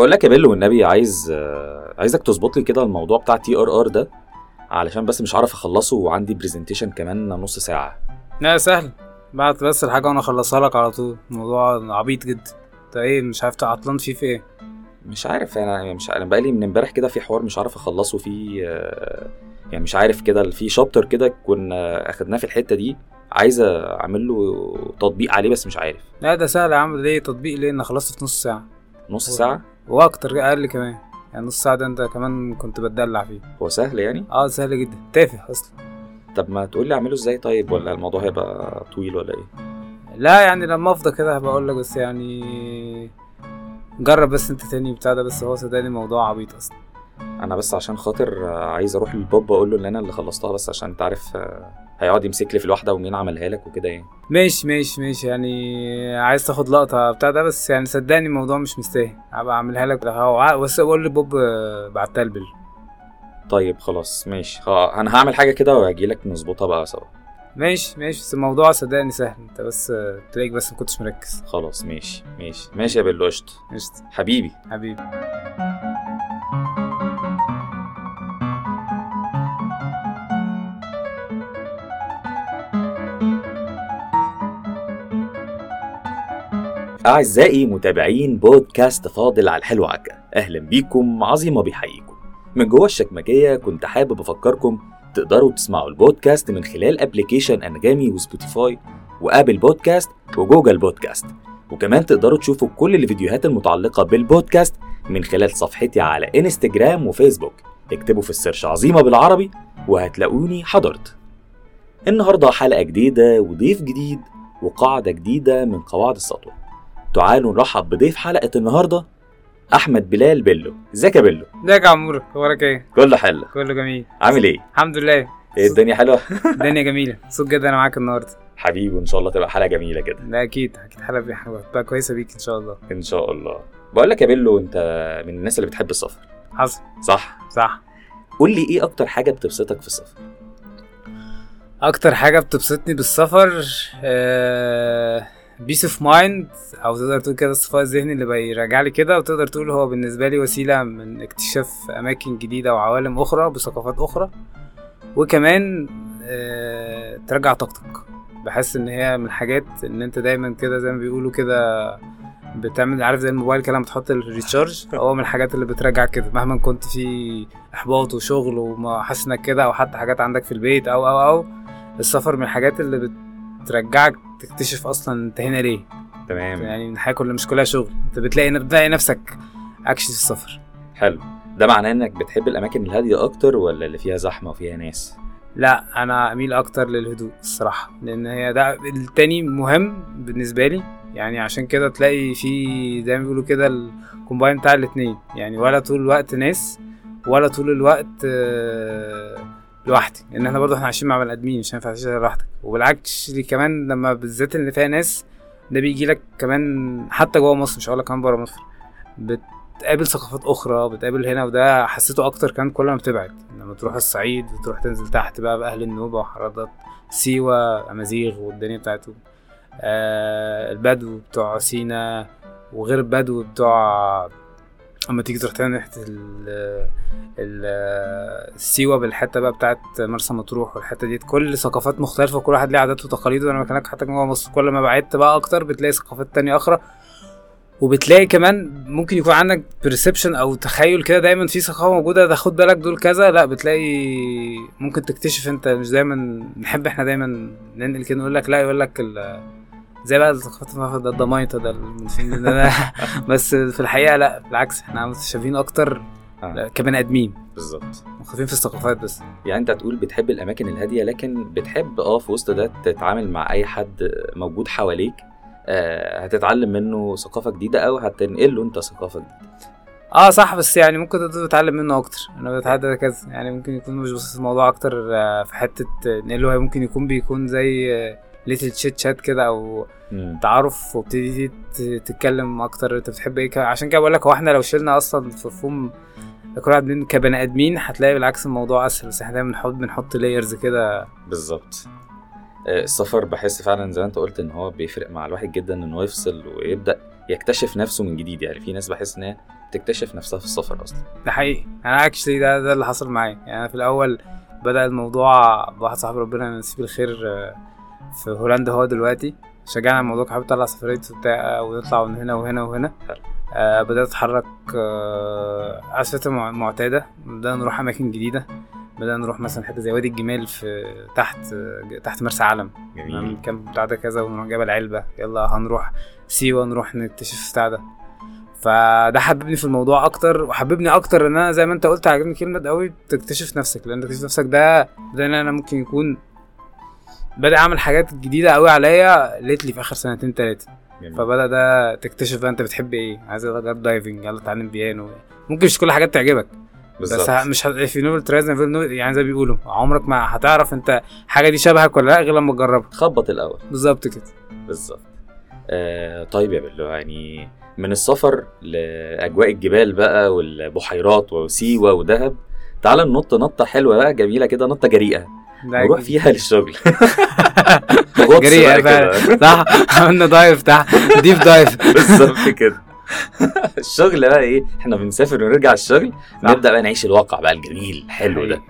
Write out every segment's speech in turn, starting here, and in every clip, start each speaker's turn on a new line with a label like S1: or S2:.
S1: بقول لك يا بيلو والنبي عايز عايزك تظبط لي كده الموضوع بتاع TRR ده علشان بس مش عارف أخلصه وعندي presentation كمان نص ساعة.
S2: لا سهل. بعت بس الحاجة وأنا أخلصها لك على طول. الموضوع عبيط جدا. أنت إيه مش عارف عطلان فيه في إيه؟
S1: مش عارف أنا مش أنا بقالي من امبارح كده في حوار مش عارف أخلصه فيه آه، يعني مش عارف كده في chapter كده كنا أخدناه في الحتة دي عايز أعمل له تطبيق عليه بس مش عارف.
S2: لا ده سهل يا عم. ليه تطبيق؟ ليه؟ أنا خلصت في نص ساعة.
S1: نص ساعة؟
S2: وأكتر أقل كمان. يعني نص ساعة ده انت كمان كنت بتدلع فيه.
S1: هو سهل يعني؟
S2: آه سهل جدا. تافه أصلا.
S1: طب ما تقول لي اعمله إزاي طيب؟ ولا الموضوع هيبقى طويل ولا إيه؟
S2: لا يعني لما افضى كده هبقى أقول لك بس يعني جرب بس انت تاني بتاع ده بس هو صدقني موضوع عبيط أصلا.
S1: أنا بس عشان خاطر عايز أروح للبوب أقول له ان أنا اللي خلصتها بس عشان انت عارف هيقعد يمسك لي في الواحدة ومين عملها لك وكده يعني.
S2: ماشي ماشي ماشي. يعني عايز تاخد لقطة بتاع ده بس يعني صدقني الموضوع مش مستاهل. هبقى أعملها لك. بس بقول لبوب آه، بعتها البل
S1: طيب خلاص. ماشي. أنا هعمل حاجة كده وهجي لك نظبطها بقى سوا.
S2: ماشي ماشي. بس الموضوع صدقني سهل. انت بس آه، تلاقيك بس ما كنتش مركز.
S1: خلاص ماشي ماشي. ماشي يا بلو قشطة.
S2: قشطة.
S1: حبيبي.
S2: حبيبي.
S1: أعزائي متابعين بودكاست فاضل على الحلو تكة أهلا بيكم عظيمة بيحييكم من جوه الشكمجية كنت حابب أفكركم تقدروا تسمعوا البودكاست من خلال application أنغامي وسبوتيفاي وآبل بودكاست وجوجل بودكاست. وكمان تقدروا تشوفوا كل الفيديوهات المتعلقة بالبودكاست من خلال صفحتي على إنستجرام وفيسبوك. اكتبوا في ال search عظيمة بالعربي وهتلاقوني حضرت. النهاردة حلقة جديدة وضيف جديد وقاعدة جديدة من قواعد السطوة تعالوا نرحب بضيف حلقة النهاردة أحمد بلال بيلو. إزيك يا بيلو؟
S2: إزيك يا عمور؟ أخبارك إيه؟
S1: كله حلو.
S2: كله جميل.
S1: عامل إيه؟
S2: الحمد لله.
S1: إيه الدنيا حلوة؟
S2: الدنيا جميلة. مبسوط جدا أنا معاك النهارده.
S1: حبيبي وان شاء الله تبقى حلقة جميلة كده.
S2: لا أكيد أكيد حلقة هتبقى كويسة بيك إن شاء الله.
S1: إن شاء الله. بقول لك يا بيلو أنت من الناس اللي بتحب السفر.
S2: حصل.
S1: صح؟
S2: صح.
S1: قول لي إيه أكتر حاجة بتبسطك في السفر؟
S2: أكتر حاجة بتبسطني بالسفر peace of mind أو تقدر تقول كده الصفاء الذهني اللي بيراجع لي كده وتقدر تقول هو بالنسبة لي وسيلة من اكتشاف أماكن جديدة وعوالم أخرى بثقافات أخرى. وكمان آه، ترجع طاقتك. بحس إن هي من الحاجات إن أنت دايما كده زي ما بيقولوا كده بتعمل عارف زي الموبايل كده لما تحط ال recharge؟ هو من الحاجات اللي بترجع كده. مهما كنت في إحباط وشغل وما حاسس انك كده أو حتى حاجات عندك في البيت أو أو أو. السفر من الحاجات اللي بترجعك تكتشف أصلا أنت هنا ليه.
S1: تمام.
S2: يعني الحياة كلها مش كلها شغل. أنت بتلاقي بتلاقي نفسك اكشن في السفر.
S1: حلو. ده معناه إنك بتحب الأماكن الهادية أكتر ولا اللي فيها زحمة وفيها ناس؟
S2: لا أنا أميل أكتر للهدوء الصراحة لأن هي ده التاني مهم بالنسبة لي. يعني عشان كده تلاقي في زي ما بيقولوا كده ال combine بتاع الاتنين. يعني ولا طول الوقت ناس ولا طول الوقت آه، لوحدي. لأن إحنا برضه إحنا عايشين مع بني آدمين مش هينفع تعيش لوحدك وبالعكس كمان لما بالذات اللي فيها ناس ده بيجي لك كمان حتى جوه مصر مش هقول لك كمان بره مصر بتقابل ثقافات أخرى بتقابل هنا وده حسيته أكتر كمان كل ما بتبعد. لما تروح الصعيد وتروح تنزل تحت بقى بأهل النوبة وحرادات سيوة أمازيغ والدنيا بتاعته آه البدو بتوع سينا وغير البدو بتوع اما تيجي تروح ناحيه ال- ال- السيوة بالحتة بقى بتاعت مرسى مطروح والحتة دي كل ثقافات مختلفة وكل واحد ليه عاداته وتقاليده. وأنا بكلمك حتى جوه مصر كل ما بعدت بقى أكتر بتلاقي ثقافات تانية أخرى. وبتلاقي كمان ممكن يكون عندك برسبشن أو تخيل كده دايما في ثقافة موجودة ده خد بالك دول كذا. لا بتلاقي ممكن تكتشف أنت مش دايما نحب إحنا دايما ننقل كده نقول لك لا يقول لك زي بقى الثقافات ده الضمايطه ده بس في الحقيقة لا بالعكس إحنا متشابهين أكتر
S1: آه.
S2: كبني آدمين.
S1: بالظبط.
S2: مختلفين في الثقافات بس.
S1: يعني أنت تقول بتحب الأماكن الهادية لكن بتحب آه في وسط ده تتعامل مع أي حد موجود حواليك آه هتتعلم منه ثقافة جديدة أو هتنقل له أنت ثقافة جديدة.
S2: آه صح بس يعني ممكن تتعلم منه أكتر. أنا بتعدى كذا. يعني ممكن يكون مش بس الموضوع أكتر آه، في حتة آه، نقله ممكن يكون بيكون زي little chit chat كده أو
S1: مم.
S2: تعارف وابتدي تتكلم أكتر. أنت بتحب إيه؟ عشان كده بقول لك هو إحنا لو شلنا أصلا في مفهوم كل واحد كبني آدمين هتلاقي بالعكس الموضوع أسهل. بس إحنا دايما بنحط بنحط layers كده.
S1: بالظبط. آه، السفر بحس فعلا زي ما أنت قلت إن هو بيفرق مع الواحد جدا ان هو يفصل ويبدأ يكتشف نفسه من جديد. يعني في ناس بحس إن هي تكتشف نفسها في السفر أصلا.
S2: ده حقيقي. أنا actually ده ده اللي حصل معايا. يعني أنا في الأول بدأ الموضوع بواحد صاحبي ربنا يمسيه بالخير آه، في هولندا هو دلوقتي. شجعنا الموضوع كان حابب اطلع سفرية وبتاع ونطلع من هنا وهنا وهنا. آه بدأت أتحرك آه على المعتادة. بدأنا نروح أماكن جديدة. بدأنا نروح مثلا حتة زي وادي الجمال في تحت آه، تحت مرسى علم.
S1: جميل.
S2: الكامب بتاع ده كذا ونروح جبل علبة. يلا هنروح سيوة نروح نكتشف بتاع ده. فده حببني في الموضوع أكتر وحببني أكتر إن أنا زي ما أنت قلت عجبني كلمة قوي تكتشف نفسك. لأن تكتشف نفسك ده ده إن أنا ممكن يكون بدأ اعمل حاجات جديدة قوي عليا lately في آخر سنتين تلاتة.
S1: جميل.
S2: فبدأ ده تكتشف بقى أنت بتحب إيه. عايز اجرب diving يلا اتعلم بيانو ممكن مش كل حاجات تعجبك. بس
S1: بالظبط.
S2: ه- مش ه- try never know يعني زي ما بيقولوا عمرك ما هتعرف أنت حاجة دي شبهك ولا لأ غير لما تجربها.
S1: خبط الأول.
S2: بالظبط كده.
S1: بالظبط. آه طيب يا بيلو يعني من السفر لأجواء الجبال بقى والبحيرات وسيوة ودهب تعال ننط نطة حلوة بقى جميلة كده
S2: نطة
S1: جريئة.
S2: أكيد.
S1: فيها للشغل. كده.
S2: صح؟ عملنا دايف تحت. ديف دايف.
S1: بالظبط كده. الشغل بقى إيه؟ إحنا بنسافر ونرجع الشغل نبدأ بقى نعيش الواقع بقى الجميل الحلو ده.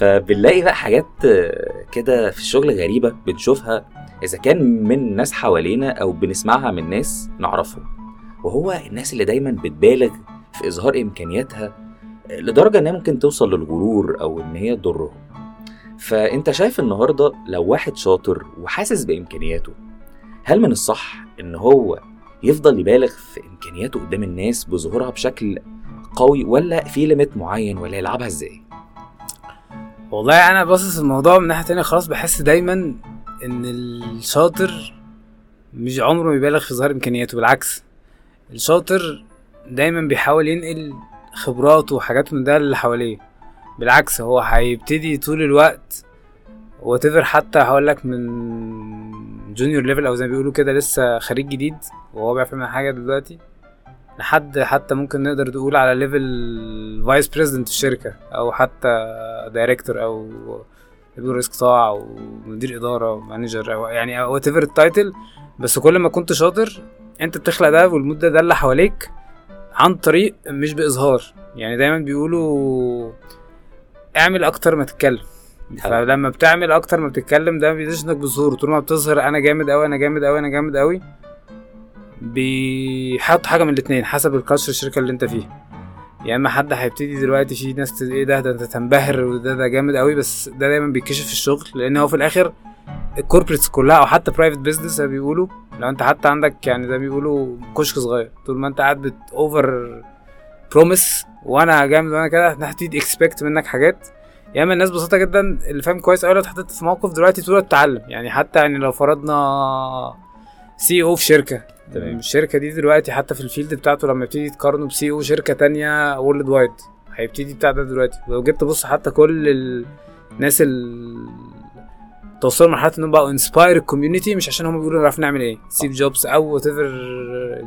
S1: فبنلاقي بقى حاجات آه، كده في الشغل غريبة بنشوفها إذا كان من ناس حوالينا أو بنسمعها من ناس نعرفهم. وهو الناس اللي دايما بتبالغ في إظهار إمكانياتها آه، لدرجة إنها ممكن توصل للغرور أو إن هي تضرهم. فأنت شايف النهارده لو واحد شاطر وحاسس بإمكانياته هل من الصح إن هو يفضل يبالغ في إمكانياته قدام الناس بظهورها بشكل قوي ولا في ليميت معين ولا يلعبها إزاي؟
S2: والله أنا باصص الموضوع من ناحية تانية خلاص بحس دايما إن الشاطر مش عمره ما يبالغ في اظهار إمكانياته بالعكس الشاطر دايما بيحاول ينقل خبراته وحاجات من ده اللي حواليه. بالعكس هو هيبتدي طول الوقت whatever حتى هقول لك من junior level أو زي ما بيقولوا كده لسه خريج جديد وهو بيعرف يعمل حاجة دلوقتي لحد حتى ممكن نقدر نقول على level vice president الشركة أو حتى director أو رئيس قطاع أو مدير إدارة أو manager أو يعني whatever ال title بس كل ما كنت شاطر أنت بتخلق ده وال made ده اللي حواليك عن طريق مش بإظهار. يعني دايما بيقولوا اعمل أكتر ما تتكلم. فلما بتعمل أكتر ما بتتكلم ده ما بيديش انك بظهور طول ما بتظهر أنا جامد قوي أنا جامد قوي أنا جامد قوي بيحط حاجة من الاتنين حسب ال culture الشركة اللي انت فيها. يا اما حد هيبتدي دلوقتي في ناس إيه ده ده انت تنبهر وده ده جامد قوي بس ده دايما بيتكشف في الشغل. لأن هو في الآخر ال corporates كلها أو حتى private business زي بيقولوا لو انت حتى عندك يعني زي بيقولوا كشك صغير. طول ما انت قاعد بت over promise وأنا جامد وأنا كده هتبتدي expect منك حاجات. يا اما الناس بسيطة جدا اللي فاهم كويس قوي لو اتحطيت في موقف دلوقتي طول تتعلم يعني حتى يعني لو فرضنا CEO في شركة.
S1: تمام.
S2: الشركة دي دلوقتي حتى في ال field بتاعته لما يبتدي يتقارنوا ب CEO شركة تانية worldwide هيبتدي بتاع ده دلوقتي. ولو جيت تبص حتى كل الناس ال توصلوا لمرحلة إنهم بقوا inspire ال community مش عشان هم بيقولوا نعرف نعمل إيه. ستيف جوبز أو whatever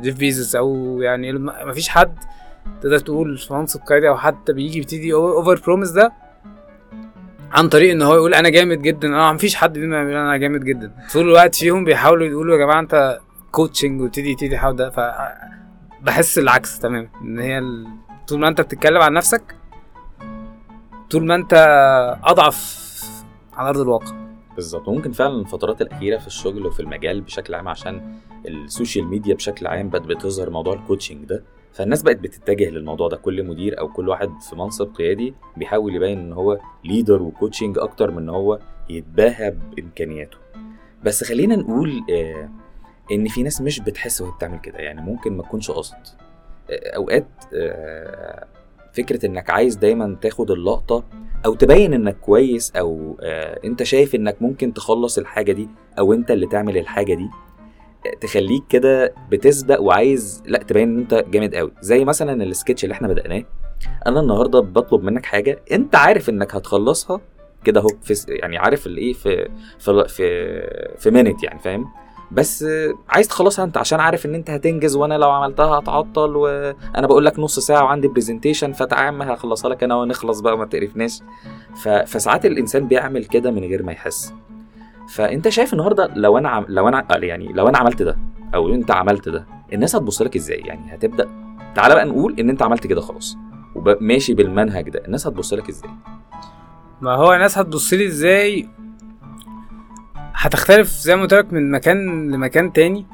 S2: جيف بيزوس أو يعني ما فيش حد تقدر تقول في منصب أو حتى بيجي يبتدي over promise ده عن طريق إن هو يقول أنا جامد جدا. أنا مفيش حد فيهم يقول أنا جامد جدا. طول الوقت فيهم بيحاولوا يقولوا يا جماعة أنت coaching وتبتدي تبتدي تحاول ده. ف بحس العكس تمام إن هي. طول ما أنت بتتكلم عن نفسك طول ما أنت أضعف على أرض الواقع.
S1: بالظبط. وممكن فعلا الفترات الأخيرة في الشغل وفي المجال بشكل عام عشان ال social media بشكل عام بقت بتظهر موضوع ال coaching ده. فالناس بقت بتتجه للموضوع ده. كل مدير أو كل واحد في منصب قيادي بيحاول يبين إن هو leader و coaching أكتر من إن هو يتباهى بإمكانياته. بس خلينا نقول آه إن في ناس مش بتحس وهي بتعمل كده. يعني ممكن ما تكونش قصد آه أوقات آه فكرة إنك عايز دايما تاخد اللقطة أو تبين إنك كويس أو آه أنت شايف إنك ممكن تخلص الحاجة دي أو أنت اللي تعمل الحاجة دي تخليك كده بتسبق وعايز لا تبين ان انت جامد قوي. زي مثلا السكتش اللي إحنا بدأناه. أنا النهارده بطلب منك حاجة انت عارف انك هتخلصها كده اهو في يعني عارف الايه في في في في minute يعني فاهم؟ بس عايز تخلصها انت عشان عارف ان انت هتنجز وأنا لو عملتها هتعطل وأنا بقول لك نص ساعة وعندي presentation فتعال ما هخلصها لك أنا ونخلص بقى وما تقرفناش. فساعات الإنسان بيعمل كده من غير ما يحس. فأنت شايف النهارده لو أنا عم... لو أنا يعني لو أنا عملت ده أو أنت عملت ده الناس هتبص لك إزاي؟ يعني هتبدا تعالى بقى نقول إن أنت عملت كده خلاص وماشي بالمنهج ده الناس هتبص لك إزاي؟
S2: ما هو الناس هتبص لي إزاي؟ هتختلف زي ما قلت لك من مكان لمكان تاني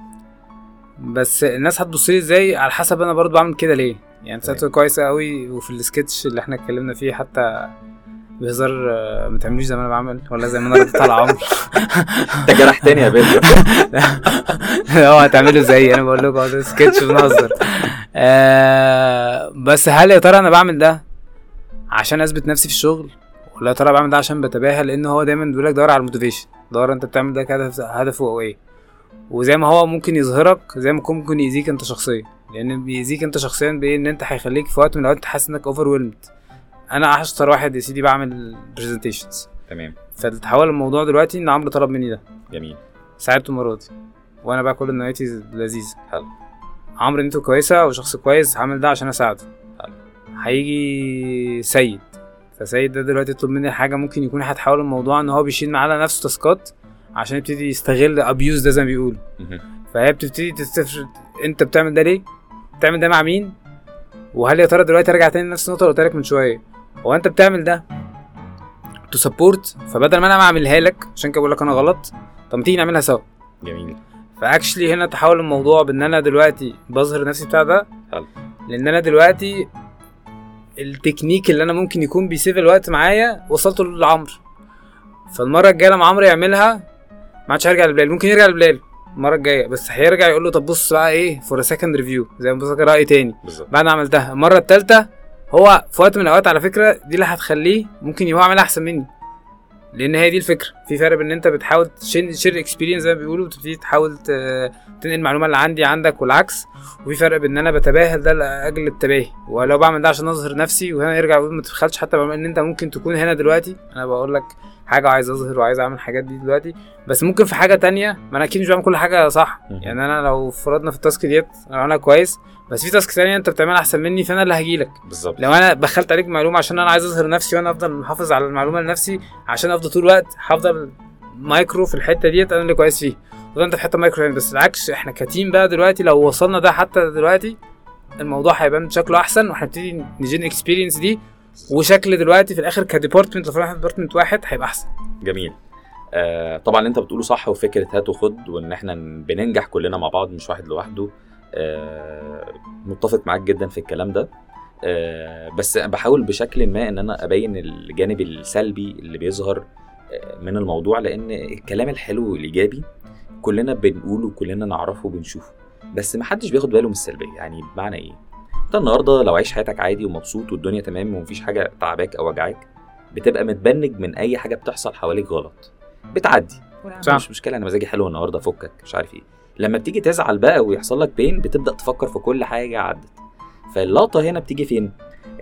S2: بس الناس هتبص لي إزاي على حسب أنا برضو بعمل كده ليه؟ يعني ساعته كويسه قوي وفي السكتش اللي إحنا اتكلمنا فيه حتى بهزار ما تعملوش زي ما أنا بعمل ولا زي ما أنا رديت على عمرو
S1: انت جرحتني يا بيلو
S2: هو هتعملوا زيي أنا بقول لكم ده سكتش بنهزر آه بس هل يا ترى أنا بعمل ده عشان اثبت نفسي في الشغل؟ ولا يا ترى بعمل ده عشان بتباهى؟ لأن هو دايما بيقول لك دور على ال motivation. دور انت بتعمل ده كهدف هدفه أو إيه. وزي ما هو ممكن يظهرك زي ما يكون ممكن يأذيك انت شخصيا. لأن بيأذيك انت شخصيا بإيه؟ إن انت هيخليك في وقت من الأوقات تحس إنك over أنا اشطر واحد يا سيدي بعمل presentations
S1: تمام.
S2: فتحول الموضوع دلوقتي إن عمرو طلب مني ده.
S1: جميل.
S2: ساعدته المره دي. وأنا بقى كل نيتي لذيذة.
S1: حلو.
S2: عمرو نيته كويسة وشخص كويس عامل ده عشان أساعده.
S1: حلو.
S2: هيجي سيد. فسيد ده دلوقتي يطلب مني حاجة ممكن يكون هتحول الموضوع إن هو بيشيل معاه على نفسه تاسكات عشان يبتدي يستغل ابيوز ده زي ما بيقولوا. فهي بتبتدي تستفرد أنت بتعمل ده ليه؟ بتعمل ده مع مين؟ وهل يا ترى دلوقتي أرجع تاني لنفس النقطة اللي قلت لك من شوية؟ هو انت بتعمل ده to support فبدل ما أنا ما اعملها لك عشان كده بقول لك أنا غلط طب ما تيجي نعملها سوا.
S1: جميل.
S2: ف actually هنا تحول الموضوع بان أنا دلوقتي بظهر نفسي بتاع ده
S1: حلو.
S2: لأن أنا دلوقتي التكنيك اللي أنا ممكن يكون بي save الوقت معايا وصلته لعمرو فالمرة الجاية لما عمرو يعملها ما عادش هيرجع لبلال. ممكن يرجع لبلال المرة الجاية بس هيرجع يقول له طب بص بقى إيه for second review زي ما بص رأي تاني.
S1: بالظبط.
S2: بعد ما عملتها. المرة الثالثه هو في وقت من الأوقات على فكرة دي اللي هتخليه ممكن هو يعملها أحسن مني. لأن هي دي الفكرة. في فرق بين إن أنت بتحاول share experience زي ما بيقولوا وتبتدي تحاول تنقل المعلومة اللي عندي عندك والعكس. وفي فرق بين إن أنا بتباهى ده لأجل التباهي. ولو بعمل ده عشان أظهر نفسي وهنا يرجع يقول ما تبخلش حتى بما إن أنت ممكن تكون هنا دلوقتي. أنا بقول لك حاجة وعايز أظهر وعايز أعمل الحاجات دي دلوقتي. بس ممكن في حاجة تانية ما أنا أكيد مش بعمل كل حاجة صح. يعني أنا لو فرضنا في ال task ديت أنا كويس. بس في task تانية أنت بتعملها أحسن مني فأنا اللي هجيلك
S1: بالظبط.
S2: لو أنا دخلت عليك معلومة عشان أنا عايز أظهر نفسي وأنا أفضل محافظ على المعلومة لنفسي عشان أفضل طول الوقت هفضل مايكرو في الحتة ديت أنا اللي كويس فيه. وده أنت في حتة مايكرو يعني. بس العكس إحنا ك team بقى دلوقتي لو وصلنا ده حتى دلوقتي الموضوع هيبان شكله أحسن وهنبتدي ن gain experience دي. وشكل دلوقتي في الآخر ك department لو فرضنا department واحد هيبقى أحسن.
S1: جميل. آه طبعا اللي أنت بتقوله صح وفكرة هات وخد وإن إحنا بننجح كلنا مع بعض مش واحد لوحده. آه متفق معاك جدا في الكلام ده. آه بس بحاول بشكل ما إن أنا أبين الجانب السلبي اللي بيظهر آه، من الموضوع لأن الكلام الحلو والإيجابي كلنا بنقوله وكلنا نعرفه وبنشوفه. بس محدش بياخد باله من السلبية. يعني بمعنى إيه؟ انت النهارده لو عايش حياتك عادي ومبسوط والدنيا تمام ومفيش حاجة تعباك أو وجعاك بتبقى متبنج من أي حاجة بتحصل حواليك غلط. بتعدي.
S2: صح.
S1: مش مشكلة أنا مزاجي حلو النهارده فكك مش عارف إيه. لما بتيجي تزعل بقى ويحصل لك بين بتبدأ تفكر في كل حاجة عدت. فاللقطة هنا بتيجي فين؟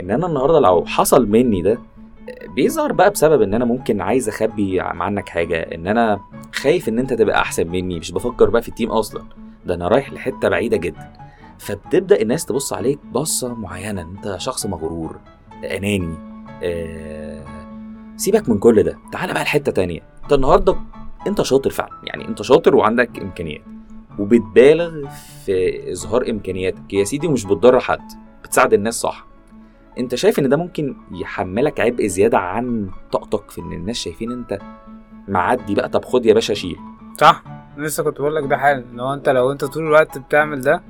S1: إن أنا النهارده لو حصل مني ده بيظهر بقى بسبب إن أنا ممكن عايز أخبي عنك حاجة إن أنا خايف إن أنت تبقى أحسن مني مش بفكر بقى في التيم أصلا. ده أنا رايح لحتة بعيدة جدا. فبتبدأ الناس تبص عليك بصة معينة أنت شخص مغرور أناني آه سيبك من كل ده تعالى بقى لحتة تانية. أنت النهارده أنت شاطر فعلا يعني أنت شاطر وعندك إمكانيات وبتبالغ في إظهار إمكانياتك. يا سيدي مش بتضر حد بتساعد الناس صح. أنت شايف إن ده ممكن يحملك عبء زيادة عن طاقتك في إن الناس شايفين أنت معدي بقى؟ طب خد يا باشا شيل.
S2: صح. لسه كنت بقول لك ده حالا ان هو أنت لو أنت طول الوقت بتعمل ده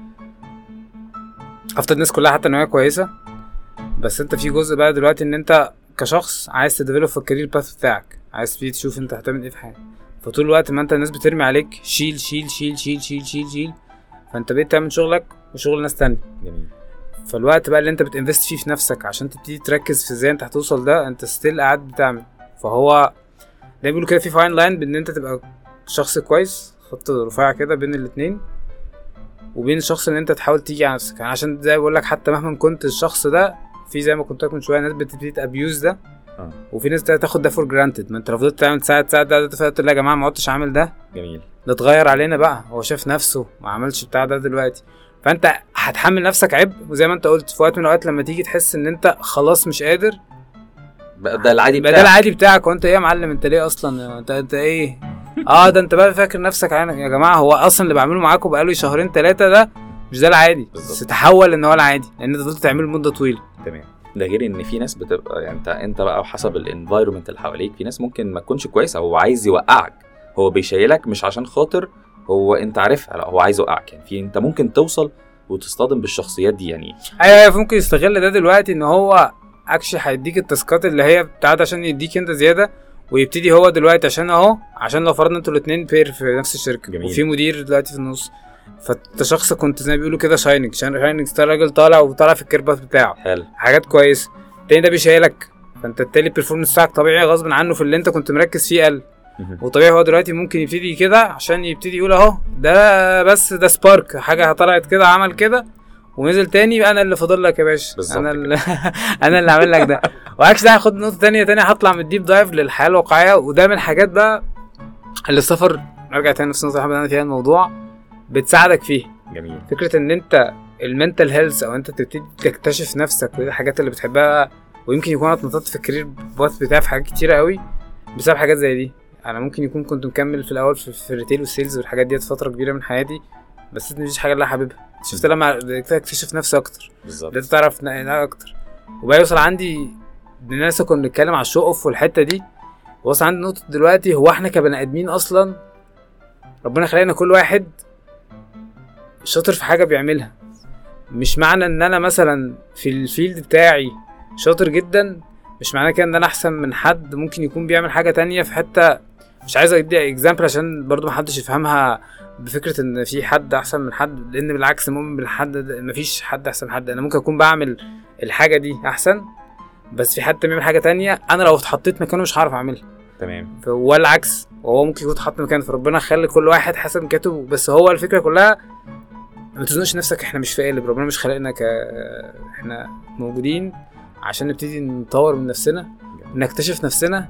S2: أفترض الناس كلها حتى إن هي كويسة بس أنت في جزء بقى دلوقتي إن أنت كشخص عايز ت develop في ال career path بتاعك عايز تبتدي تشوف أنت هتعمل إيه في حياتك. فطول الوقت ما أنت الناس بترمي عليك شيل شيل شيل شيل شيل شيل شيل فأنت بقيت تعمل شغلك وشغل ناس تانية.
S1: جميل.
S2: فالوقت بقى اللي أنت بت invest فيه في نفسك عشان تبتدي تركز في إزاي أنت هتوصل ده أنت still قاعد بتعمل. فهو زي بيقولوا كده في fine line بإن أنت تبقى شخص كويس خط رفيع كده بين الاتنين. وبين الشخص ان انت تحاول تيجي على نفسك. يعني عشان زي ما بقول لك حتى مهما كنت الشخص ده في زي ما كنت لك من شوية ناس بتبتدي ت abuse ده.
S1: آه.
S2: وفي ناس تاخد ده for granted ما انت لو فضلت تعمل تساعد تساعد ده لا يا جماعة ما عدتش عامل ده.
S1: جميل.
S2: ده اتغير علينا بقى. هو شاف نفسه ما عملش بتاع ده دلوقتي. فانت هتحمل نفسك عبء. وزي ما انت قلت في وقت من الأوقات لما تيجي تحس إن انت خلاص مش قادر
S1: بقى ده العادي
S2: يبقى ده العادي بتاعك. وانت إيه يا معلم؟ أنت ليه أصلا؟ انت أنت إيه؟ آه ده انت بقى فاكر نفسك عين يا جماعة هو أصلا اللي بعمله معاكم بقاله شهرين ثلاثة ده مش ده العادي. بس تحول إن هو العادي لأن أنت فضلت تعمله لمدة طويلة.
S1: تمام. ده غير إن في ناس بتبقى يعني انت أنت بقى وحسب الانفايرمنت اللي حواليك في ناس ممكن ما تكونش كويسة هو عايز يوقعك. هو بيشيلك مش عشان خاطر هو أنت عارفها لا هو عايز يوقعك. يعني في أنت ممكن توصل وتصطدم بالشخصيات دي يعني.
S2: أيوه أيوه ممكن يستغل ده دلوقتي إن هو أكشلي هيديك التاسكات اللي هي بتاعت عشان يديك أنت زيادة ويبتدي هو دلوقتي عشان اهو عشان لو فرضنا أنتوا الاثنين peer في نفس الشركة
S1: جميل.
S2: وفي مدير دلوقتي في النص فانت شخص كنت زي ما بيقولوا كده shining shining star راجل طالع وطالع في ال career path بتاعه.
S1: حلو.
S2: حاجات كويسه التاني ده بيشيلك فانت التالي ال performance بتاعك طبيعي غصب عنه في اللي انت كنت مركز فيه قل. وطبيعي هو دلوقتي ممكن يبتدي كده عشان يبتدي يقول اهو ده بس ده spark حاجة طلعت كده عمل كده. ونزل تاني أنا اللي فاضل لك يا باشا. أنا اللي أنا اللي عامل لك ده. وعكس ده هاخد نقطة تانية. تانية هطلع من ال deep dive للحياة الواقعية. وده من الحاجات بقى اللي السفر نرجع تاني نفس النقطه اللي فيها الموضوع بتساعدك فيه.
S1: جميل.
S2: فكرة إن أنت ال mental health أو أنت تبتدي تكتشف نفسك وايه الحاجات اللي بتحبها. ويمكن يكون أنا اتنططت في ال career path بتاعي في حاجات كتيرة قوي بسبب حاجات زي دي. أنا ممكن يكون كنت مكمل في الأول في, في ال retail وال sales والحاجات ديت فترة كبيرة من حياتي. بس دي مش حاجة اللي حاببها. شفت لما اكتشف نفسي أكتر.
S1: بالظبط.
S2: تعرف أكتر. وبقى يوصل عندي إن لسه كنا بنتكلم على ال show off والحتة دي وصل عندي نقطة دلوقتي هو إحنا كبني آدمين أصلا ربنا خلقنا كل واحد شاطر في حاجة بيعملها. مش معنى إن أنا مثلا في ال field بتاعي شاطر جدا مش معناه كده إن أنا أحسن من حد ممكن يكون بيعمل حاجة تانية في حتة مش عايز ادي example عشان برضو محدش يفهمها بفكرة إن في حد أحسن من حد لأن بالعكس مؤمن بالحد مفيش حد أحسن من حد. أنا ممكن أكون بعمل الحاجة دي أحسن بس في حد بيعمل حاجة تانية أنا لو اتحطيت مكانه مش هعرف أعملها.
S1: تمام.
S2: والعكس وهو ممكن يكون اتحط مكانه فربنا خلي كل واحد حسب امكانياته بس هو الفكرة كلها ما تزنقش نفسك إحنا مش في قالب ربنا مش خلقنا ك إحنا موجودين عشان نبتدي نطور من نفسنا نكتشف نفسنا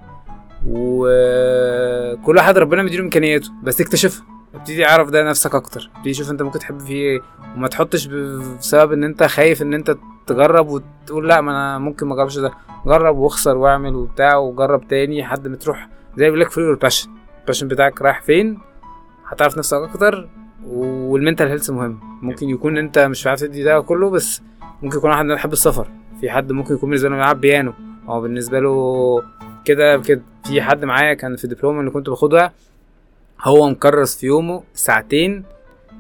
S2: وكل واحد ربنا مديله إمكانياته. بس اكتشفها ابتدي اعرف ده نفسك أكتر. ابتدي شوف أنت ممكن تحب فيه إيه. وما تحطش بسبب إن أنت خايف إن أنت تجرب وتقول لأ ما أنا ممكن ما أجربش ده. جرب واخسر واعمل وبتاع وجرب تاني لحد ما تروح زي بيقول لك follow ال passion ال passion بتاعك رايح فين؟ هتعرف نفسك أكتر وال mental health مهم. ممكن يكون أنت مش عارف تدي ده كله بس ممكن يكون واحد بيحب السفر. في حد ممكن يكون بالنسبة له بيلعب بيانو. هو بالنسبة له كده كده في حد معايا كان في الدبلومه اللي كنت باخدها هو مكرس في يومه ساعتين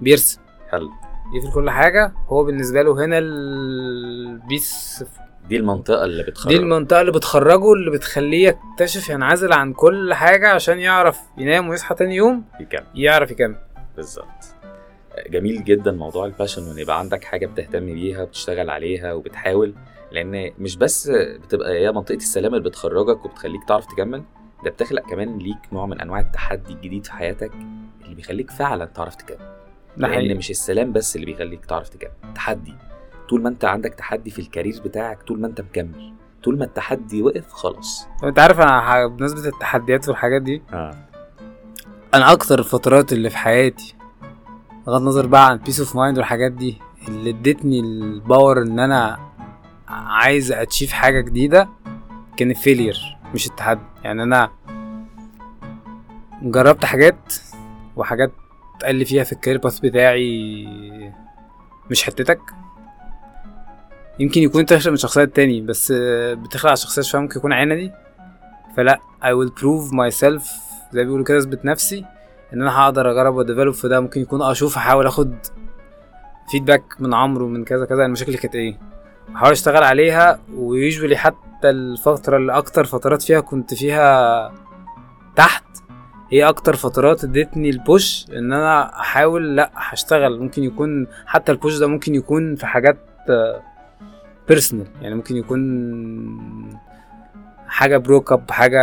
S2: بيرسم.
S1: حلو.
S2: يقفل كل حاجة هو بالنسبة له هنا ال peace
S1: دي المنطقة اللي بتخرج
S2: دي المنطقة اللي بتخرجه اللي بتخليه يكتشف ينعزل عن كل حاجة عشان يعرف ينام ويصحى تاني يوم.
S1: يكمل.
S2: يعرف يكمل.
S1: بالظبط. جميل جدا موضوع ال passion وإن يبقى عندك حاجة بتهتم بيها وبتشتغل عليها وبتحاول. لأن مش بس بتبقى هي منطقة السلام اللي بتخرجك وبتخليك تعرف تكمل ده بتخلق كمان ليك نوع من أنواع التحدي الجديد في حياتك اللي بيخليك فعلا تعرف تكمل. لأن
S2: حقيقي.
S1: مش السلام بس اللي بيخليك تعرف تكمل تحدي. طول ما أنت عندك تحدي في ال career بتاعك طول ما أنت مكمل. طول ما التحدي وقف خلاص.
S2: طب أنت عارف أنا بمناسبة التحديات والحاجات دي
S1: آه.
S2: أنا أكتر الفترات اللي في حياتي بغض النظر بقى عن peace of mind والحاجات دي اللي ادتني ال power إن أنا عايز achieve حاجة جديدة كان ال failure مش التحدي. يعني أنا جربت حاجات وحاجات قال لي فيها في ال career path بتاعي مش حتتك. يمكن يكون تخلق من شخصيات تاني بس بتخلق على شوية ممكن يكون عندي فلا I will prove myself زي بيقولوا كده أثبت نفسي إن أنا هقدر أجرب وا develop في ده. ممكن يكون أشوف أحاول آخد feedback من عمرو من كذا كذا. المشاكل اللي كانت إيه؟ احاول أشتغل عليها و usually حتى الفترة اللي أكتر فترات فيها كنت فيها تحت هي أكتر فترات ادتني ال push إن أنا أحاول لأ هشتغل. ممكن يكون حتى ال push ده ممكن يكون في حاجات personal يعني ممكن يكون حاجة break up حاجة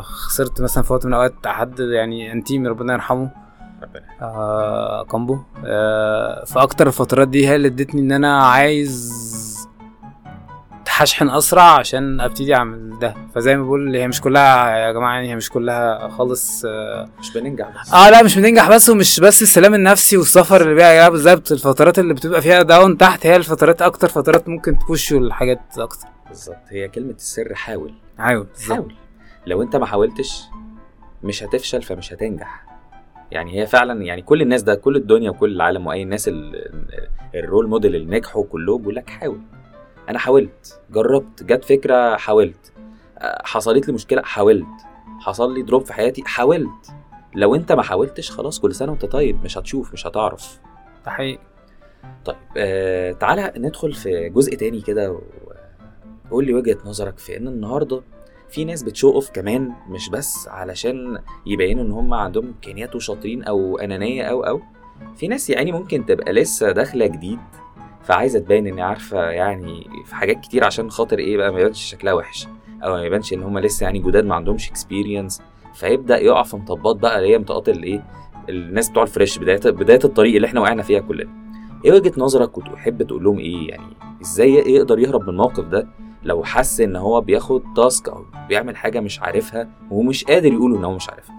S2: خسرت مثلا في وقت من الأوقات حد يعني انتيمي ربنا يرحمه
S1: ربنا
S2: آه كامبو آه فأكتر الفترات دي هي اللي ادتني إن أنا عايز هشحن أسرع عشان أبتدي أعمل ده. فزي ما بقول هي مش كلها يا جماعة يعني هي مش كلها خالص آه,
S1: مش بننجح بس.
S2: آه لا مش بننجح بس ومش بس السلام النفسي والسفر اللي بقى بالظبط. الفترات اللي بتبقى فيها داون تحت هي الفترات أكتر فترات ممكن تبوشوا الحاجات أكتر.
S1: بالظبط. هي كلمة السر حاول.
S2: حاول بالظبط.
S1: حاول. لو أنت ما حاولتش مش هتفشل فمش هتنجح. يعني هي فعلا يعني كل الناس ده كل الدنيا وكل العالم وأي الناس ال- ال role model اللي نجحوا كلهم بيقول لك حاول. أنا حاولت جربت جت فكرة حاولت. آه، حصلت لي مشكلة حاولت. حصل لي drop في حياتي حاولت. لو أنت ما حاولتش خلاص كل سنة وأنت طيب مش هتشوف مش هتعرف.
S2: ده حقيقي.
S1: طيب آه تعالى ندخل في جزء تاني كده وقول لي وجهة نظرك في إن النهارده في ناس بت show off كمان مش بس علشان يبينوا إن هم عندهم امكانيات وشاطرين أو أنانية أو أو. في ناس يعني ممكن تبقى لسه داخلة جديد فعايزة تبين ان هي عارفة يعني في حاجات كتير عشان خاطر إيه بقى ما يبانش شكلها وحش. أو ما يبانش إن هم لسه يعني جداد ما عندهمش experience فيبدأ يقع في مطبات بقى اللي هي مطبات الايه الناس بتوع ال fresh بدايه بداية الطريق اللي إحنا وقعنا فيها كلنا. إيه وجهة نظرك وتحب تقول لهم إيه يعني؟ إزاي يقدر يهرب من الموقف ده لو حس إن هو بياخد تاسك أو بيعمل حاجة مش عارفها ومش قادر يقول إن هو مش عارفها؟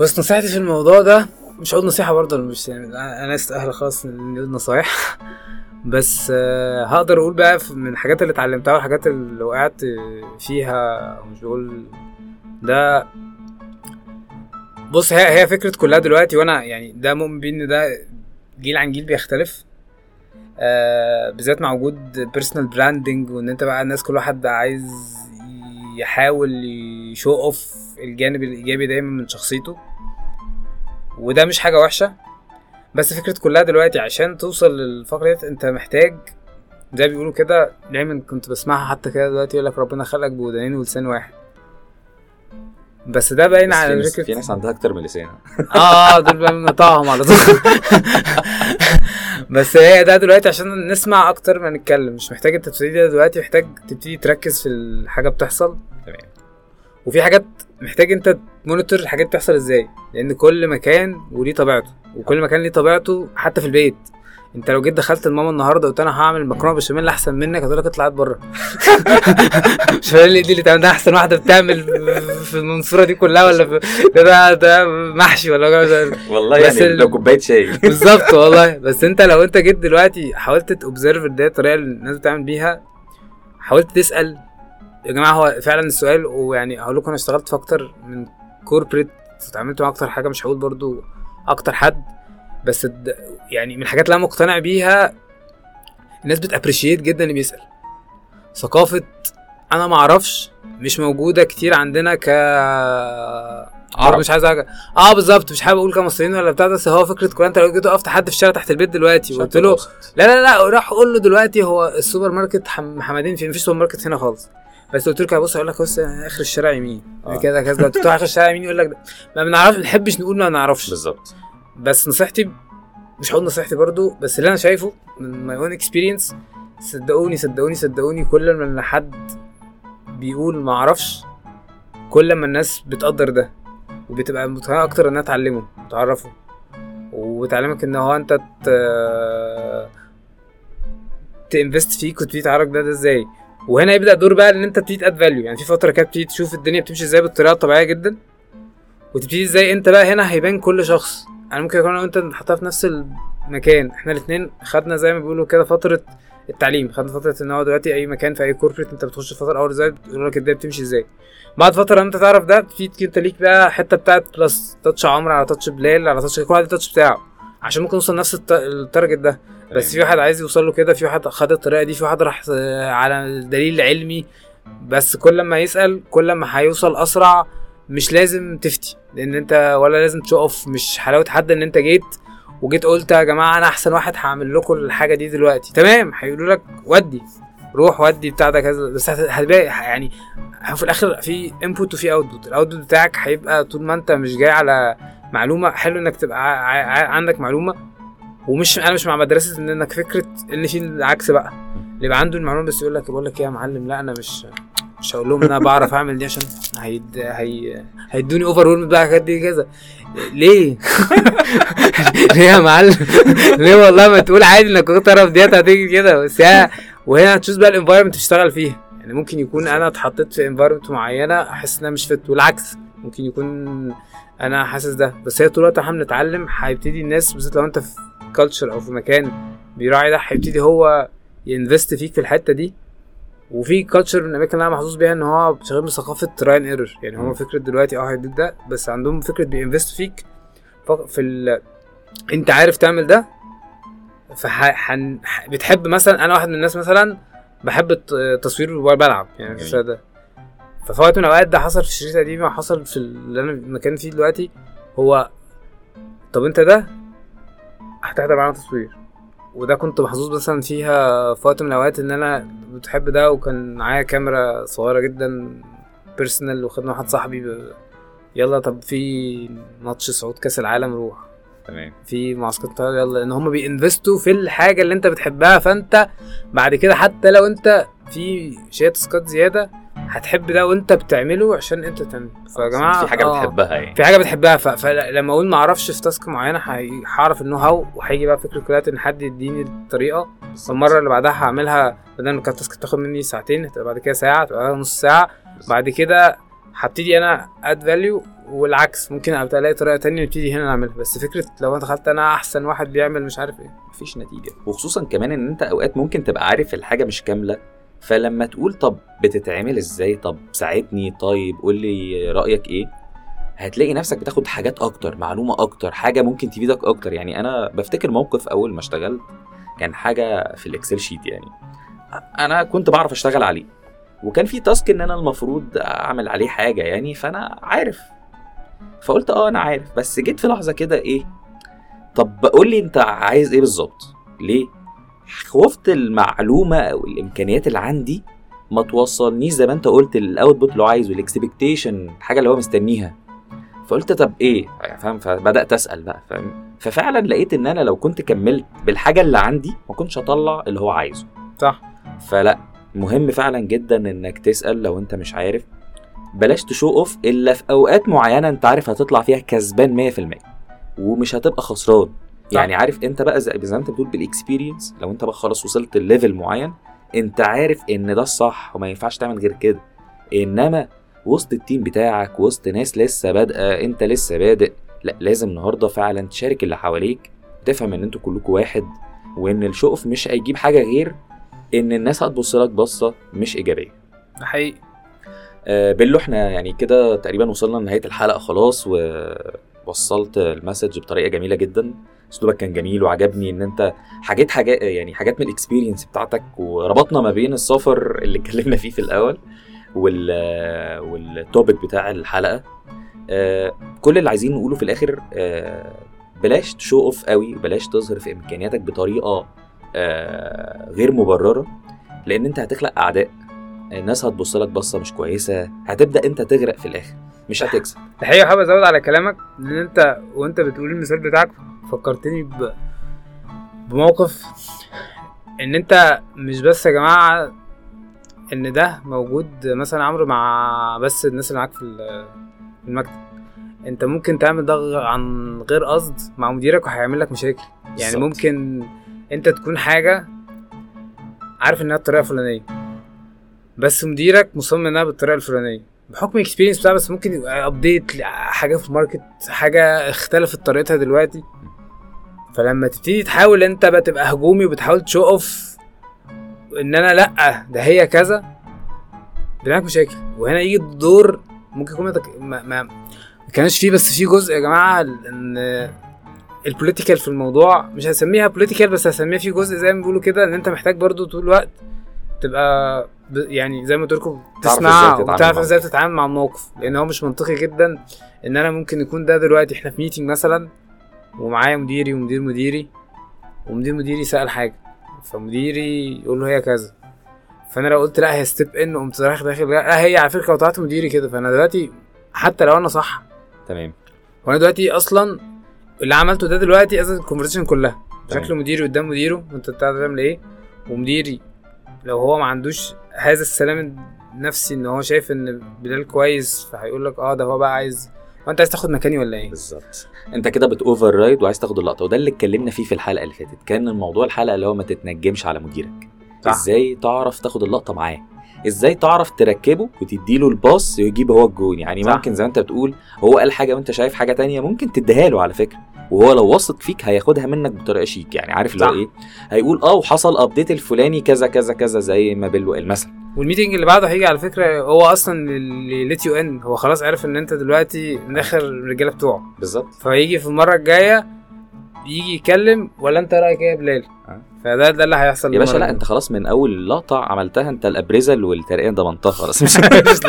S2: بس نصيحتي في الموضوع ده مش هقول نصيحة برضه مش يعني أنا أستأهل خالص إن نقول نصايح. بس آه، هقدر أقول بقى من الحاجات اللي اتعلمتها والحاجات اللي وقعت فيها مش بقول ده. بص هي هي فكرة كلها دلوقتي وأنا يعني ده مؤمن بيه إن ده جيل عن جيل بيختلف. آه بالذات مع وجود personal branding وإن أنت بقى الناس كل واحد عايز يحاول ي show off الجانب الإيجابي دايما من شخصيته. وده مش حاجة وحشة. بس فكرة كلها دلوقتي عشان توصل للفقرة ديت انت محتاج زي بيقولوا كده دايما كنت بسمعها حتى كده دلوقتي يقول لك ربنا خلقك بودانين ولسان واحد. بس ده باين على فكرة
S1: في ناس عندها أكتر من لسان
S2: آه آه دول بقى بنقطعهم على طول. بس هي ده دلوقتي عشان نسمع أكتر ما نتكلم. مش محتاج انت تبتدي دلوقتي محتاج تبتدي تركز في الحاجة بتحصل.
S1: تمام.
S2: وفي حاجات محتاج انت تمونيتور الحاجات بتحصل إزاي. لأن كل مكان وليه طبيعته وكل مكان ليه طبيعته حتى في البيت. انت لو جيت دخلت لماما النهارده قلت أنا هعمل مكرونه بشاميل احسن منك هتقول لك اطلع بره. مش دي اللي تعمل ده احسن واحدة بتعمل في المنصوره دي كلها ولا في ده ده, ده محشي ولا
S1: والله
S2: بس
S1: يعني
S2: ال-
S1: لو كوباية شاي.
S2: بالظبط والله. بس انت لو انت جيت دلوقتي حاولت تobserve ده الطريقة اللي الناس بتعمل بيها حاولت تسأل يا جماعة هو فعلا السؤال ويعني هقول لكم أنا اشتغلت في أكتر من كوربريت اتعاملت مع أكتر حاجة مش هقول برضو أكتر حد بس يعني من الحاجات اللي أنا مقتنع بيها الناس بت appreciate جدا اللي بيسأل. ثقافة أنا ما أعرفش مش موجودة كتير عندنا ك عرب. مش عايز حاجة آه بالظبط مش حابب أقول كمصريين ولا بتاع بس هو فكرة كلها انت لو جيت وقفت حد في الشارع تحت البيت دلوقتي وقلت له لا لا لا راح أقول له دلوقتي هو السوبر ماركت حم- حمادين فين؟ مفيش سوبر ماركت هنا خالص. بس قلت له كده بص أقول لك بص آخر الشارع يمين.
S1: آه.
S2: كده كذا قلت له آخر الشارع يمين يقول لك ده. ما بنعرفش ما بنحبش نقول ما نعرفش
S1: بالظبط.
S2: بس نصيحتي مش هقول نصيحتي برضو بس اللي أنا شايفه من my own experience صدقوني صدقوني صدقوني كل ما حد بيقول ما أعرفش كل ما الناس بتقدر ده وبتبقى متهيئة أكتر إنها تعلمه تعرفه. وتعلمك إن هو أنت ت... ت invest فيك وتبتدي تعرف ده ده إزاي. وهنا يبدأ دور بقى إن أنت تبتدي ت add value يعني في فترة كده بتبتدي تشوف الدنيا بتمشي إزاي بالطريقة الطبيعية جدا وتبتدي إزاي أنت بقى هنا هيبان كل شخص. أنا ممكن أكون أنا وأنت نحطها في نفس المكان. إحنا الاثنين خدنا زي ما بيقولوا كده فترة التعليم. خدنا فترة إن هو دلوقتي أي مكان في أي corporate أنت بتخش فتره اول إزاي؟ بيقولوا لك الدنيا بتمشي إزاي. بعد فترة أنت تعرف ده بتبتدي أنت ليك بقى حتة بتاعت plus touch عمرو على touch بلال على touch كل واحد ال touch بتاعه. عشان ممكن نوصل نفس الت- ال target ده. بس في واحد عايز يوصل له كده في واحد خد الطريقة دي في واحد راح آه، على دليل علمي. بس كل ما يسأل كل ما هيوصل أسرع مش لازم تفتي. لأن أنت ولا لازم تقف مش حلاوة حد إن أنت جيت وجيت قلت يا جماعة أنا أحسن واحد هعمل لكم الحاجة دي دلوقتي. تمام هيقولوا لك ودي روح ودي بتاع ده كذا. بس هت- هتلاقي يعني في الآخر في input وفي output ال output بتاعك هيبقى طول ما أنت مش جاي على معلومة حلو إنك تبقى عندك معلومة. ومش أنا مش مع مدرسة ان انك فكرة ان في العكس بقى. اللي يبقى عنده المعلومة بس يقول لك بقول لك إيه يا معلم لا أنا مش مش هقول لهم إن أنا بعرف اعمل دي عشان هيد... هي... هيدوني over ويلم بقى الحاجات دي كذا. ليه؟ ليه يا معلم؟ ليه والله ما تقول عادي انك كنت تعرف ديت هتيجي كده؟ بس هي وهنا ه choose بقى ال environment تشتغل فيها. يعني ممكن يكون أنا اتحطيت في environment معينة احس انها مش fit والعكس. ممكن يكون أنا حاسس ده. بس هي طول الوقت إحنا بنتعلم هيبتدي الناس بالذات لو انت في culture أو في مكان بيراعي ده هيبتدي هو ي invest فيك في الحتة دي وفي culture من الأماكن اللي أنا محظوظ بيها إن هو شغال بثقافه try and error يعني هو. فكرة دلوقتي آه هيديك ده بس عندهم فكرة بي invest فيك في ال... أنت عارف تعمل ده فح... حن... ح- بتحب مثلا أنا واحد من الناس مثلا بحب الت- التصوير وأنا بلعب يعني. في ده ففي وقت من الأوقات ده حصل في الشريط القديم وحصل في اللي أنا المكان فيه دلوقتي هو طب أنت ده هتحضر معانا تصوير. وده كنت محظوظ مثلا فيها في وقت من الأوقات إن أنا بتحب ده وكان معايا كاميرا صغيرة جدا بيرسونال وخدنا واحد صاحبي ب... يلا طب في ماتش صعود كأس العالم روح.
S1: تمام.
S2: في معسكر يلا. لأن هم بينفستوا في الحاجة اللي أنت بتحبها فأنت بعد كده حتى لو أنت في شوية تاسكات زيادة هتحب ده وانت بتعمله عشان انت فيا جماعة
S1: في حاجة
S2: آه،
S1: بتحبها يعني.
S2: في حاجة بتحبها ف... فلما أقول ما أعرفش في تاسك معينة هعرف ال know how وهيجي بقى فكرة كلها ان حد يديني الطريقة. فالمرة اللي بعدها هعملها بدل ما كانت task تاخد مني ساعتين هتبقى بعد كده ساعة تبقى بعدها نص ساعة. بعد كده هبتدي أنا add value والعكس ممكن ابقى ألاقي طريقة تانية نبتدي هنا نعملها. بس فكرة لو أنا دخلت أنا أحسن واحد بيعمل مش عارف إيه.
S1: مفيش نتيجة. وخصوصا كمان إن أنت أوقات ممكن تبقى عارف الحاجة مش كاملة. فلما تقول طب بتتعمل إزاي؟ طب ساعدني طيب قول لي رأيك إيه؟ هتلاقي نفسك بتاخد حاجات أكتر معلومة أكتر حاجة ممكن تفيدك أكتر. يعني أنا بفتكر موقف أول ما اشتغلت كان حاجة في ال Excel sheet يعني. أنا كنت بعرف أشتغل عليه وكان في task إن أنا المفروض أعمل عليه حاجة يعني فأنا عارف. فقلت آه أنا عارف. بس جيت في لحظة كده إيه طب قول لي أنت عايز إيه بالظبط؟ ليه؟ خفت المعلومة أو الإمكانيات اللي عندي ما توصلنيش زي ما أنت قلت ال output اللي هو عايزه ال expectation الحاجة اللي هو مستنيها. فقلت طب إيه؟ فاهم؟ فبدأت أسأل بقى فاهم؟ ففعلا لقيت إن أنا لو كنت كملت بالحاجة اللي عندي ما كنتش هطلع اللي هو عايزه.
S2: صح.
S1: فلا مهم فعلا جدا إنك تسأل لو أنت مش عارف. بلاش show off إلا في أوقات معينة أنت عارف هتطلع فيها كسبان 100% ومش هتبقى خسران. يعني عارف انت بقى زي زي ما انت بتقول بال experience لو انت بقى خلاص وصلت ال level معين انت عارف ان ده الصح وما ينفعش تعمل غير كده. انما وسط ال team بتاعك وسط ناس لسه بادئة انت لسه بادئ لا لازم النهارده فعلا تشارك اللي حواليك تفهم ان أنتوا كلكم واحد وان ال show off مش هيجيب حاجة غير ان الناس هتبص لك بصة مش إيجابية.
S2: ده حقيقي.
S1: آه، بيلو إحنا يعني كده تقريبا وصلنا لنهاية الحلقة خلاص ووصلت ال message بطريقة جميلة جدا. أسلوبك كان جميل وعجبني إن أنت حاجات حاجات يعني حاجات من ال experience بتاعتك وربطنا ما بين السفر اللي اتكلمنا فيه في الأول وال وال topic بتاع الحلقة. آه، كل اللي عايزين نقوله في الآخر آه، بلاش show off قوي بلاش تظهر في إمكانياتك بطريقة آه، غير مبررة لأن أنت هتخلق أعداء. الناس هتبص لك بصة مش كويسة هتبدأ أنت تغرق في الآخر مش هتكسب.
S2: الحقيقة حابب أزود على كلامك لأن أنت وأنت بتقول المثال بتاعك فكرتني ب... بموقف إن أنت مش بس يا جماعة إن ده موجود مثلا عمرو مع بس الناس اللي معاك في ال- في المكتب. أنت ممكن تعمل ده عن غير قصد مع مديرك وهيعمل لك مشاكل. يعني
S1: بالظبط.
S2: ممكن أنت تكون حاجة عارف إنها الطريقة الفلانية. بس مديرك مصمم إنها بالطريقة الفلانية. بحكم ال experience بتاعه بس ممكن يبقى update حاجة في ال market حاجة اختلفت طريقتها دلوقتي. فلما تبتدي تحاول أنت بقى تبقى هجومي وبتحاول show off إن أنا لأ ده هي كذا بيعمل مشاكل وهنا يجي الدور ممكن يكون ما, ما, ما, كانش فيه بس في جزء يا جماعة إن ال political في الموضوع. مش هسميها political بس هسميها في جزء زي ما بيقولوا كده إن أنت محتاج برضو طول الوقت تبقى يعني زي ما قلت لكم
S1: تعرف
S2: تسمع
S1: إزاي تتعامل
S2: وتعرف إزاي تتعامل مع الموقف لأن هو مش منطقي جدا إن أنا ممكن يكون ده دلوقتي إحنا في meeting مثلا ومعايا مديري ومدير مديري ومدير مديري سأل حاجة فمديري يقول له هي كذا. فأنا لو قلت لأ هي step in قمت رايح داخل لا هي على فكرة وطلعت مديري كده. فأنا دلوقتي حتى لو أنا صح
S1: تمام.
S2: وأنا دلوقتي أصلا اللي عملته ده دلوقتي ازت ال conversation كلها.
S1: تمام.
S2: شكل مديري قدام مديره وأنت بتاع تعمل إيه؟ ومديري لو هو ما عندوش هذا السلام النفسي إن هو شايف إن بلال كويس فهيقول لك آه ده هو بقى عايز وانت عايز تاخد مكاني ولا إيه؟
S1: بالظبط. أنت كده بتوفر رايد وعايز تاخد اللقطة وده اللي اتكلمنا فيه في الحلقة اللي فاتت. كان الموضوع الحلقة اللي هو ما تتنجمش على مديرك.
S2: صح.
S1: إزاي تعرف تاخد اللقطة معاه؟ إزاي تعرف تركبه وتديله الباص ويجيب هو الجون؟ يعني
S2: صح.
S1: ممكن زي ما أنت بتقول هو قال حاجة وأنت شايف حاجة تانية ممكن تديها له على فكرة. وهو لو واثق فيك هياخدها منك بطريقة شيك يعني عارف اللي. إيه؟ هيقول آه وحصل update الفلاني كذا كذا كذا زي ما بيلو قال مثلا.
S2: وال meeting اللي بعده هيجي على فكرة هو أصلا اللي led you on هو خلاص عرف إن أنت دلوقتي من آخر الرجالة بتوعه.
S1: بالظبط.
S2: فيجي في المرة الجاية يجي يتكلم ولا أنت رأيك إيه يا بلال؟
S1: آه.
S2: فده ده اللي هيحصل
S1: يا باشا لا. أنت خلاص من أول لقطة عملتها أنت ال appraisal والترقية ضمنتها خلاص. مش
S2: مش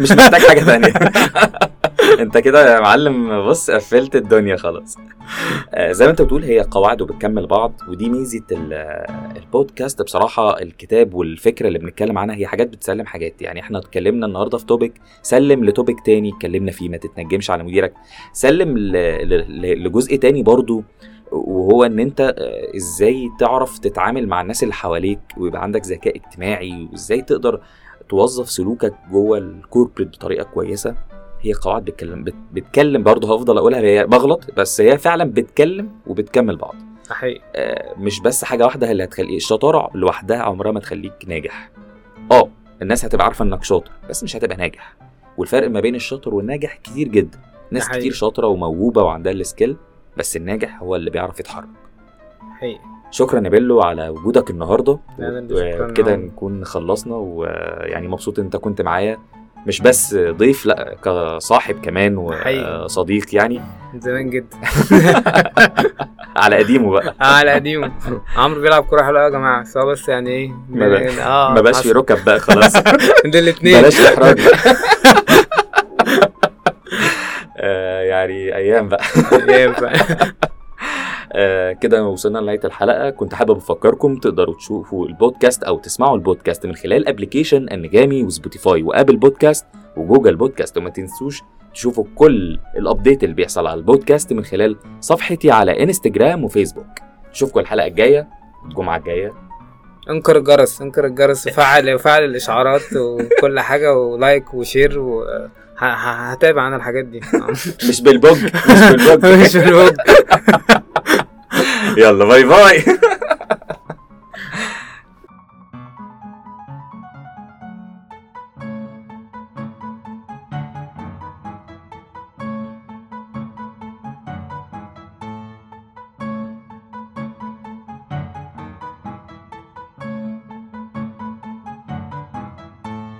S1: مش محتاج حاجة تانية. انت كده يا معلم بص قفلت الدنيا خلاص. آه، زي ما انت بتقول هي قواعد وبتكمل بعض ودي ميزة ال- البودكاست. بصراحة الكتاب والفكرة اللي بنتكلم عنها هي حاجات بتسلم حاجات. يعني إحنا اتكلمنا النهارده في توبيك سلم لتوبيك تاني اتكلمنا فيه ما تتنجمش على مديرك. سلم لجزء تاني برضو وهو ان انت آه، إزاي تعرف تتعامل مع الناس اللي حواليك ويبقى عندك ذكاء اجتماعي وازاي تقدر توظف سلوكك جوه ال corporate بطريقة كويسة. هي قواعد بتكلم بت- بتكلم برضه هفضل أقولها هي بغلط بس هي فعلا بتكلم وبتكمل بعض.
S2: حقيقي
S1: آه، مش بس حاجة واحدة اللي هتخلي الشطارة لوحدها عمرها ما تخليك ناجح. آه الناس هتبقى عارفة إنك شاطر بس مش هتبقى ناجح. والفرق ما بين الشاطر والناجح كتير جدا. ناس
S2: حقيقي.
S1: كتير شاطرة وموهوبة وعندها ال skill بس الناجح هو اللي بيعرف يتحرك.
S2: حقيقي
S1: شكرا يا بيلو على وجودك النهارده. وكده. نكون خلصنا ويعني مبسوط إن أنت كنت معايا. مش بس ضيف لا كصاحب كمان. وصديق يعني.
S2: من زمان جدا.
S1: على قديمه بقى.
S2: على قديمه. عمرو بيلعب كورة حلوة يا جماعة. بس هو بس يعني إيه
S1: ما بقى-
S2: آه
S1: ما بقاش في. ركب بقى خلاص.
S2: دول الاثنين
S1: بلاش إحراج بقى. آه، يعني أيام بقى. آه، كده وصلنا لنهاية الحلقة. كنت حابب أفكركم تقدروا تشوفوا البودكاست أو تسمعوا البودكاست من خلال application انغامي وسبوتيفاي وآبل بودكاست وجوجل بودكاست. وما تنسوش تشوفوا كل ال update اللي بيحصل على البودكاست من خلال صفحتي على انستجرام وفيسبوك اشوفكم الحلقة الجاية الجمعة الجاية.
S2: انقر الجرس انقر الجرس. وفعل وفعل الإشعارات وكل حاجة و like و share و هتابع أنا الحاجات دي.
S1: مش بالبوج مش بالبوج.
S2: مش بالوج
S1: يلا باي باي.